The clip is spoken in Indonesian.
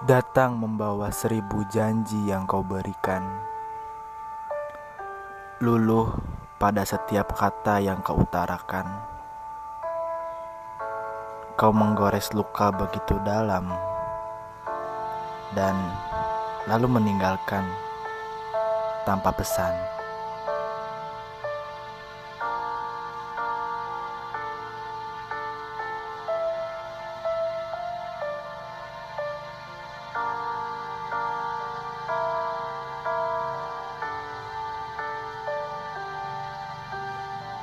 datang membawa seribu janji yang kau berikan. Luluh pada setiap kata yang kau utarakan. Kau menggores luka begitu dalam dan lalu meninggalkan tanpa pesan.